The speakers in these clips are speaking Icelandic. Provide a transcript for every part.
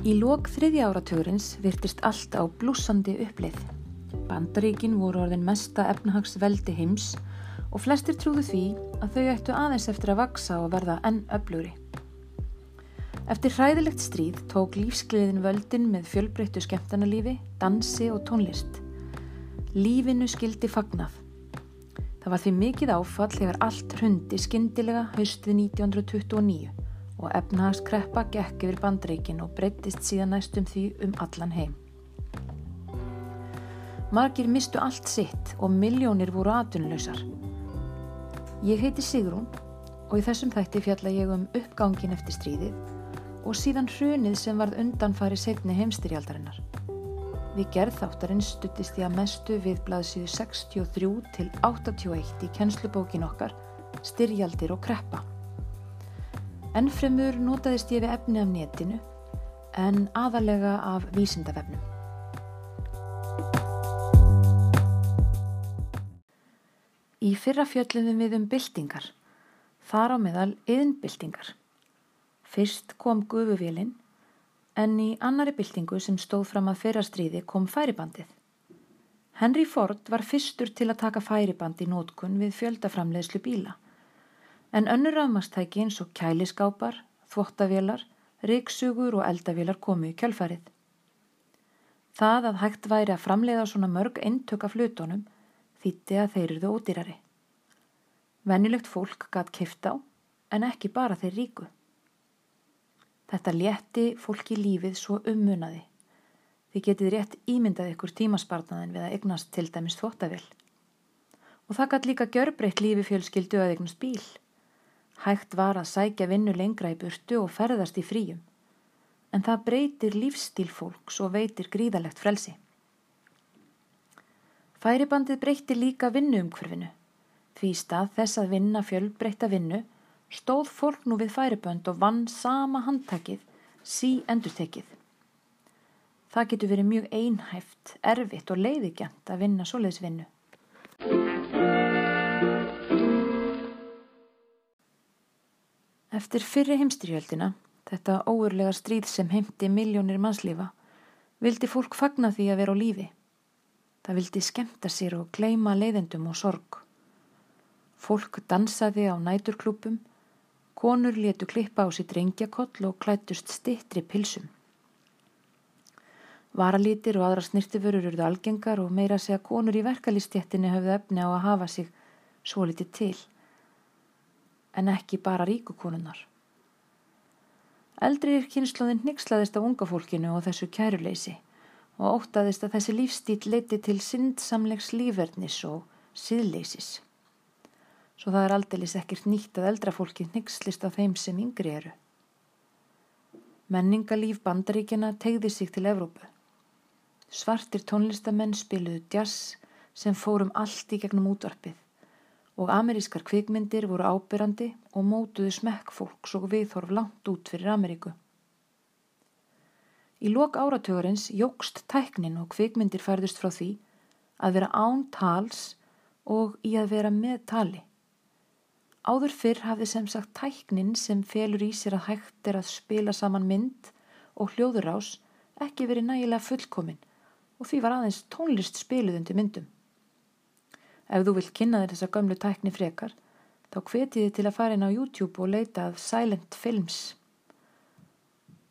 Í lok þriðja áratugurins virtist allt á blúsandi uppleið. Bandaríkin voru orðin mesta efnahagsveldi heims og flestir trúðu því að þau ættu aðeins eftir að vaksa og verða enn öflugri. Eftir hræðilegt stríð tók lífsgleðin völdin með fjölbreyttu skemmtarnalífi, dansi og tónlist. Lífinu skildi fagnað. Það var því mikið áfall þegar allt hrundi skindilega haustið 1929 og efnahagskreppa gekk yfir bandreikin og breyttist síðan næstum því um allan heim. Margir mistu allt sitt og miljónir voru atvinnuleysar. Ég heiti Sigrún og í þessum þætti fjalla ég um uppgangin eftir stríðið og síðan hrunið sem varð undanfari setni heimstyrjaldarinnar. Við gerð þáttarinn stuttist ég að mestu við blaðsíðu 63 til 81 í kennslubókin okkar Styrjaldir og kreppa. Ennfremur notaðist ég við efni af netinu en aðalega af vísindavefnum. Í fyrra fjöllum við um byltingar, þar á meðal yðnbyltingar. Fyrst kom gufuvélinn en í annari byltingu sem stóð fram að fyrra stríði kom færibandið. Henry Ford var fyrstur til að taka færiband í nótkun við fjöldaframleðslu bíla en önnur rafmastæki eins og kæliskápar, þvottavélar, ryggsugur og eldavélar komu í kjölfarið. Það að hægt væri að framleiða svona mörg eintök af flutónum þýtti að þeir eruðu ódýrari. Vennilegt fólk gatt kifta á en ekki bara þeir ríku. Þetta létti fólki lífið svo ummunaði. Þið getið rétt ímyndað ykkur tímaspartnaðin við að egnast til dæmis þvottavél. Og það gatt líka gjörbreytt lífi fjölskyldu að egnast bíl. Hægt var að sækja vinnu lengra í burtu og ferðast í fríum. En það breytir lífstíl fólks og veitir gríðalegt frelsi. Færibandið breytir líka vinnuumkvörfinu. Því stað þess að vinna fjölbreyta vinnu stóð fólk nú við færibönd og vann sama handtakið, sí endurtekið. Það getur verið mjög einhæft, erfitt og leiðigjant að vinna svoleiðsvinnu. Eftir fyrri heimstyrjöldina, þetta óurlega stríð sem heimti miljónir mannslífa, vildi fólk fagna því að vera á lífi. Það vildi skemta sér og gleima leiðendum og sorg. Fólk dansaði á næturklúpum, konur letu klippa á sitt rengjakoll og klættust stittri pilsum. Varalítir og aðra snirtiförur eruðu algengar og meira segja konur í verkalýstjættinni höfðu efni á að hafa sig svo litið til en ekki bara ríkukonunnar. Eldriðir kynnslóðin nixlaðist af unga fólkinu og þessu kæruleysi og óttaðist að þessi lífstíl leiti til syndsamlegs lífverðnis og síðleysis. Svo það er aldeilis ekkert nýtt að eldra fólki nixlist á þeim sem yngri eru. Menningalíf bandaríkjana tegði sig til Evrópu. Svartir tónlistamenn spiluðu jazz sem fórum allt í gegnum útvarpið og amerískar kvikmyndir voru ábyrrandi og mótuðu smekk fólks og viðhorf langt út fyrir Ameríku. Í lok áratögarins jógst tæknin og kvikmyndir færðust frá því að vera án tals og í að vera með tali. Áður fyrr hafði sem sagt tæknin sem felur í sér að hægt er að spila saman mynd og hljóðurás ekki verið nægilega fullkomin og því var aðeins tónlist spiluð undir myndum. Ef þú vilt kynna þér þessa gömlu tækni frekar, þá hveti þið til að fara inn á YouTube og leita að Silent Films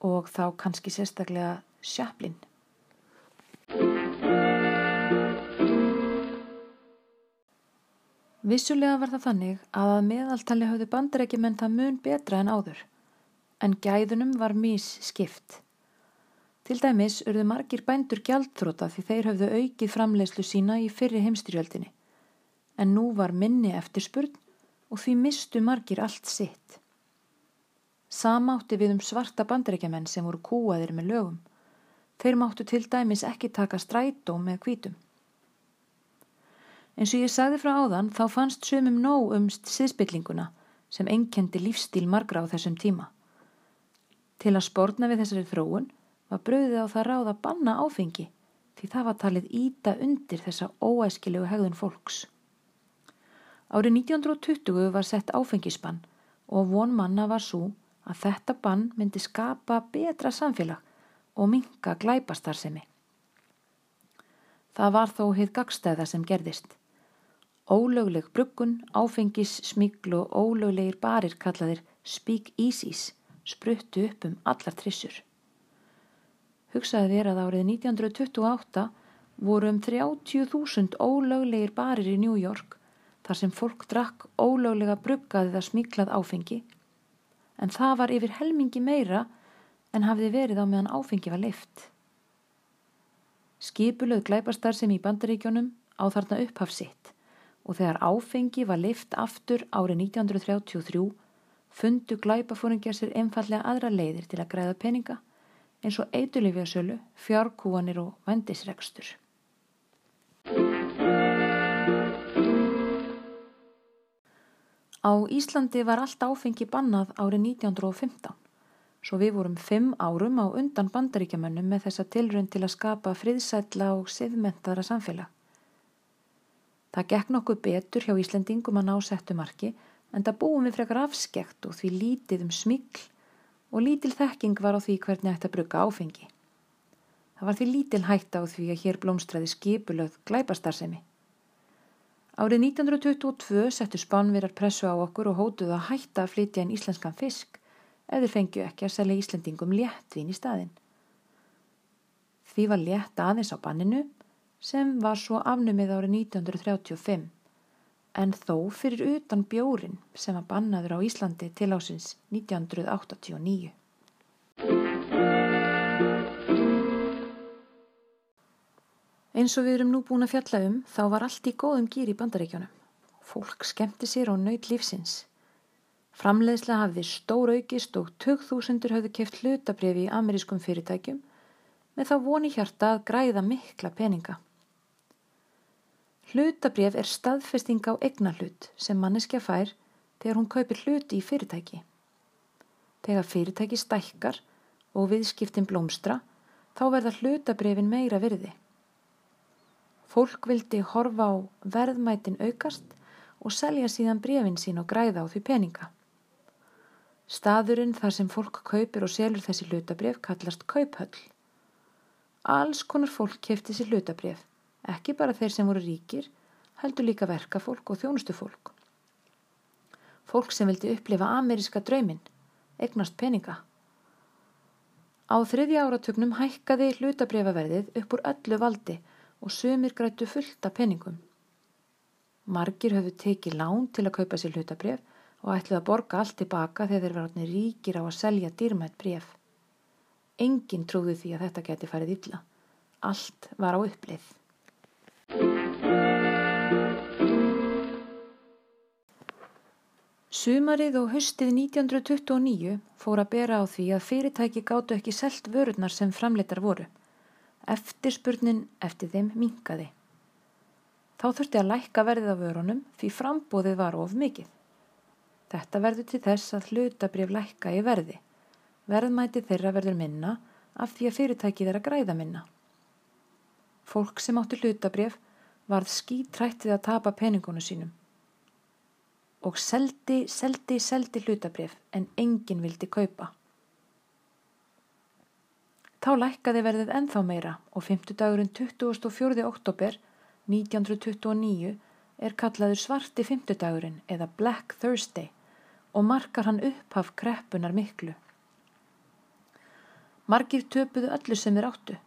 og þá kannski sérstaklega Chaplin. Vissulega var það þannig að að meðaltali hafðu bandarækjumenn það mun betra en áður, en gæðunum var mís skipt. Til dæmis urðu margir bændur gjaldþróta því þeir hafðu aukið framlegslu sína í fyrri heimstyrjöldinni en nú var minni eftirspurn og því mistu margir allt sitt. Samátti við um svarta bandreikjamenn sem voru kúaðir með lögum. Þeir máttu til dæmis ekki taka strætó með kvítum. En svo ég sagði frá áðan þá fannst sömum nóg um síðspillinguna sem enkendi lífstíl margra á þessum tíma. Til að spórna við þessari þróun var bröðið á það ráð að banna áfengi því það var talið íta undir þessa óæskilegu hegðun fólks. Árið 1920 var sett áfengisbann og von manna var svo að þetta bann myndi skapa betra samfélag og minka glæpastarsemi. Það var þó heið gagstæða sem gerðist. Ólögleg bruggun, áfengis, smigl og ólöglegir barir kallaðir speak easies spruttu upp um allar trissur. Hugsaði þér að árið 1928 voru um 30.000 ólöglegir barir í New York þar sem fólk drakk ólöglega bruggaðið að smiklað áfengi en það var yfir helmingi meira en hafði verið á meðan áfengi var leift. Skipulöð glæpastar sem í bandaríkjónum á þarna upphaf sitt og þegar áfengi var leift aftur árið 1933 fundu glæpafóringjar sér einfallega aðra leiðir til að græða peninga eins og eitulifjasölu, fjárkúanir og vendisregstur. Á Íslandi var allt áfengi bannað árið 1915, svo við vorum fimm árum á undan bandaríkjamönnum með þessa tilrönd til að skapa friðsætla og siðmentaðra samfélag. Það gekk nokkuð betur hjá Íslandingum að ná settu marki en það búum við frekar afskekt og því lítið um smikl og lítil þekking var á því hvernig ætti að brugga áfengi. Það var því lítil hætta á því að hér blómstræði skipulöð glæpastarsemi. Árið 1922 settu spánvirar pressu á okkur og hótuðu að hætta að flytja inn íslenskan fisk eða fengju ekki að selja Íslandingum léttvín í staðin. Því var létt aðeins á banninu sem var svo afnumið árið 1935 en þó fyrir utan bjórin sem var bannaður á Íslandi til ásins 1989. Eins og við erum nú búin að fjalla um þá var allt í góðum gýr í bandaríkjónum. Fólk skemmti sér og nöyt lífsins. Framleiðsla hafði stór aukist og 2000 hafði keft hlutabriði í amerískum fyrirtækjum með þá voni hjarta að græða mikla peninga. Hlutabrif er staðfesting á egna hlut sem manneskja fær þegar hún kaupir hluti í fyrirtæki. Þegar fyrirtæki stækkar og viðskiptin blómstra þá verða hlutabrifin meira virði. Fólk vildi horfa á verðmætin aukast og selja síðan brefin sín og græða á því peninga. Staðurinn þar sem fólk kaupir og selur þessi hlutabref kallast kauphöll. Alls konar fólk kefti þessi hlutabref, ekki bara þeir sem voru ríkir, heldur líka verkafólk og þjónustufólk. Fólk sem vildi upplifa ameríska draumin, egnast peninga. Á þriðja áratögnum hækkaði hlutabrefaverðið upp úr öllu valdi og sumir grættu fullt af penningum. Margir höfðu tekið lán til að kaupa sér hlutabref og ætluði að borga allt tilbaka þegar þeir verið ríkir á að selja dýrmætt bref. Engin trúði því að þetta geti farið illa. Allt var á upplið. Sumarið og höstið 1929 fór að bera á því að fyrirtæki gáttu ekki selt vörurnar sem framleitar voru. Eftirspurnin eftir þeim minkaði. Þá þurfti að lækka verðið á vörunum því frambóðið var of mikið. Þetta verður til þess að hlutabrif lækka í verði. Verðmæti þeirra verður minna af því að fyrirtækið er að græða minna. Fólk sem átti hlutabrif varð skítrættið að tapa peningonu sínum. Og seldi, seldi, seldi hlutabrif en enginn vildi kaupa. Þá lækkaði verðið ennþá meira og 50 dagurinn 24. oktober 1929 er kallaður svarti 50 dagurinn eða Black Thursday og markar hann upphaf kreppunar miklu. Margir töpuðu öllu sem þeir áttu.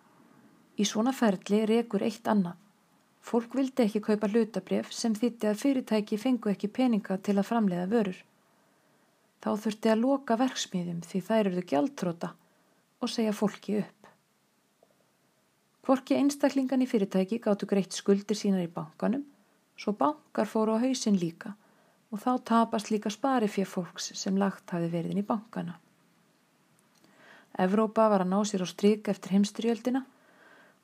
Í svona ferli rekur eitt annað. Fólk vildi ekki kaupa hlutabref sem þýtti að fyrirtæki fengu ekki peninga til að framleiða vörur. Þá þurfti að loka verksmiðjum því þær eruðu gjaldtróta og segja fólki upp. Hvorki einstaklingan í fyrirtæki gáttu greitt skuldir sínar í bankanum, svo bankar fóru á hausin líka og þá tapast líka spari fyrir fólks sem lagt hafi verið inn í bankana. Evrópa var að ná sér á stryk eftir heimstriöldina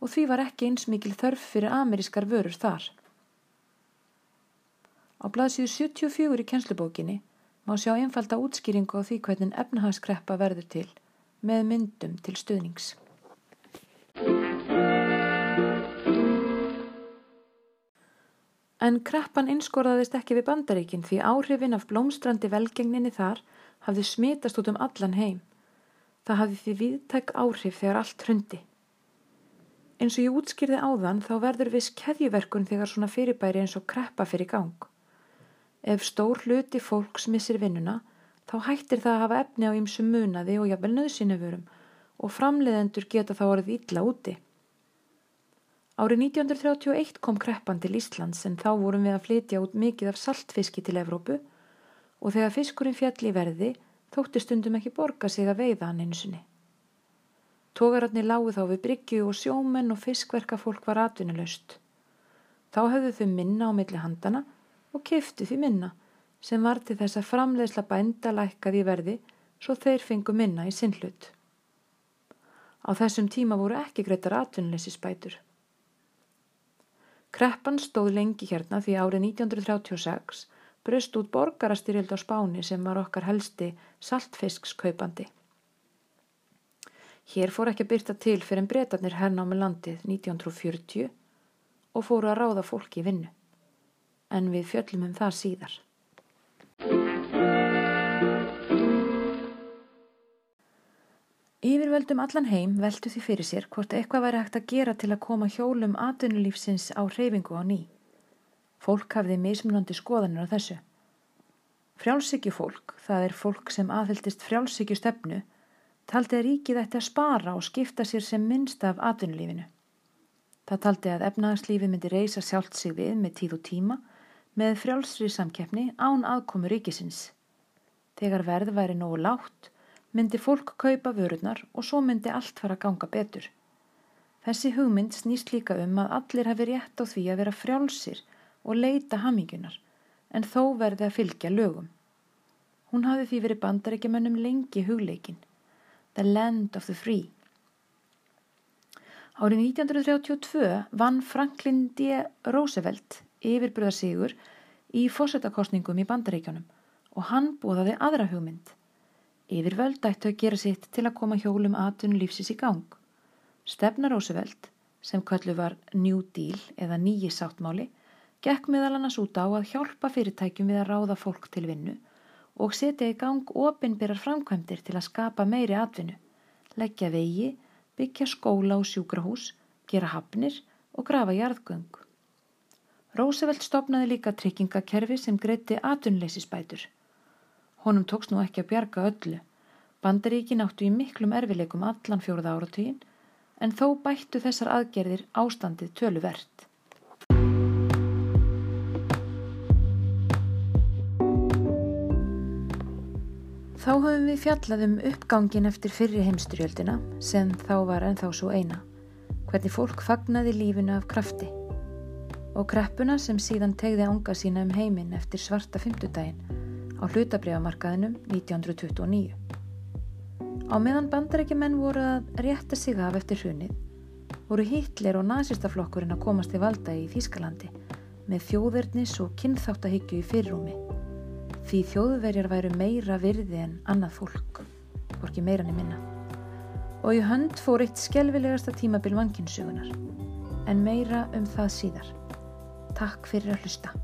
og því var ekki eins mikil þörf fyrir amerískar vörur þar. Á blaðsíðu 74 í kjenslubókinni má sjá einfalda útskýringu á því hvernig efnahagskreppa verður til með myndum til stuðnings. En kreppan einskorðaðist ekki við bandaríkin því áhrifin af blómstrandi velgengninni þar hafði smitast út um allan heim. Það hafði því viðtæk áhrif þegar allt hrundi. Eins og ég útskýrði áðan þá verður viss keðjuverkun þegar svona fyrirbæri eins og kreppa fyrir gang. Ef stór hluti fólks missir vinnuna þá hættir það að hafa efni á ýmsum munaði og jafnvel nöðsynöfurum og framleiðendur geta þá orðið illa úti. Árið 1931 kom kreppan til Íslands en þá vorum við að flytja út mikið af saltfiski til Evrópu og þegar fiskurinn fjall í verði þótti stundum ekki borga sig að veiða hann einu sinni. Tógararnir lágu þá við bryggju og sjómenn og fiskverkafólk var atvinnulegst. Þá höfðu þau minna á milli handana og kiftu því minna sem var til þess að framleiðsla bænda lækkaði verði svo þeir fengu minna í sinnlut. Á þessum tíma voru ekki greitar atvinnuleysi spætur. Kreppan stóð lengi hérna því árið 1936 bröst út borgarastyrjöld á Spáni sem var okkar helsti saltfiskskaupandi. Hér fór ekki að byrta til fyrir en breytarnir hernámi landið 1940 og fóru að ráða fólki í vinnu. En við fjöllum um það síðar. Yfirvöldum allan heim veldu því fyrir sér hvort eitthvað væri hægt að gera til að koma hjólum atvinnulífsins á reyfingu á ný. Fólk hafði mismunandi skoðanir á þessu. Frjálsíkju fólk, það er fólk sem aðhyldist frjálsíkju stefnu, taldi að ríkið ætti að spara og skipta sér sem minnst af atvinnulífinu. Það taldi að efnaðarslífi myndi reysa sjálft sig við með tíð og tíma með frjálsri samkeppni án aðkomu ríkisins. Þegar verð væri nógu látt, myndi fólk kaupa vörurnar og svo myndi allt fara að ganga betur. Þessi hugmynd snýst líka um að allir hafi rétt á því að vera frjálsir og leita hamingunar en þó verði að fylgja lögum. Hún hafi því verið bandarækjumennum lengi hugleikin. The Land of the Free. Árið 1932 vann Franklin D. Roosevelt yfirbröðarsigur í fósettakostningum í bandaríkjónum og hann búðaði aðra hugmynd. Yfirvöld ættu að gera sitt til að koma hjólum aðtunum lífsins í gang. Stefna Roosevelt, sem kallu var New Deal eða nýji sáttmáli, gekk meðal annars út á að hjálpa fyrirtækjum við að ráða fólk til vinnu og setja í gang opinbyrjar framkvæmdir til að skapa meiri atvinnu, leggja vegi, byggja skóla og sjúkrahús, gera hafnir og grafa jarðgöng. Rósevelt stopnaði líka tryggingakerfi sem greitti atvinnleysisbætur. Honum tóks nú ekki að bjarga öllu. Bandaríkin áttu í miklum erfileikum allan fjóruða áratugin en þó bættu þessar aðgerðir ástandið töluvert. Þá höfum við fjallað um uppgangin eftir fyrri heimsturjöldina sem þá var ennþá svo eina, hvernig fólk fagnaði lífinu af krafti og kreppuna sem síðan tegði ánga sína um heiminn eftir svarta fymtudaginn á hlutabriðamarkaðinum 1929. Á meðan bandarækjumenn voru að rétta sig af eftir hrunið voru Hitler og nazistaflokkurinn að komast til valda í Þýskalandi með þjóðverðnis og kynþáttahyggju í fyrirrúmi því þjóðverjar væru meira virði en annað fólk, hvorki meira niður minna. Og í hönd fór eitt skjelvilegasta tímabil vankinsugunar, en meira um það síðar. Takk fyrir að hlusta.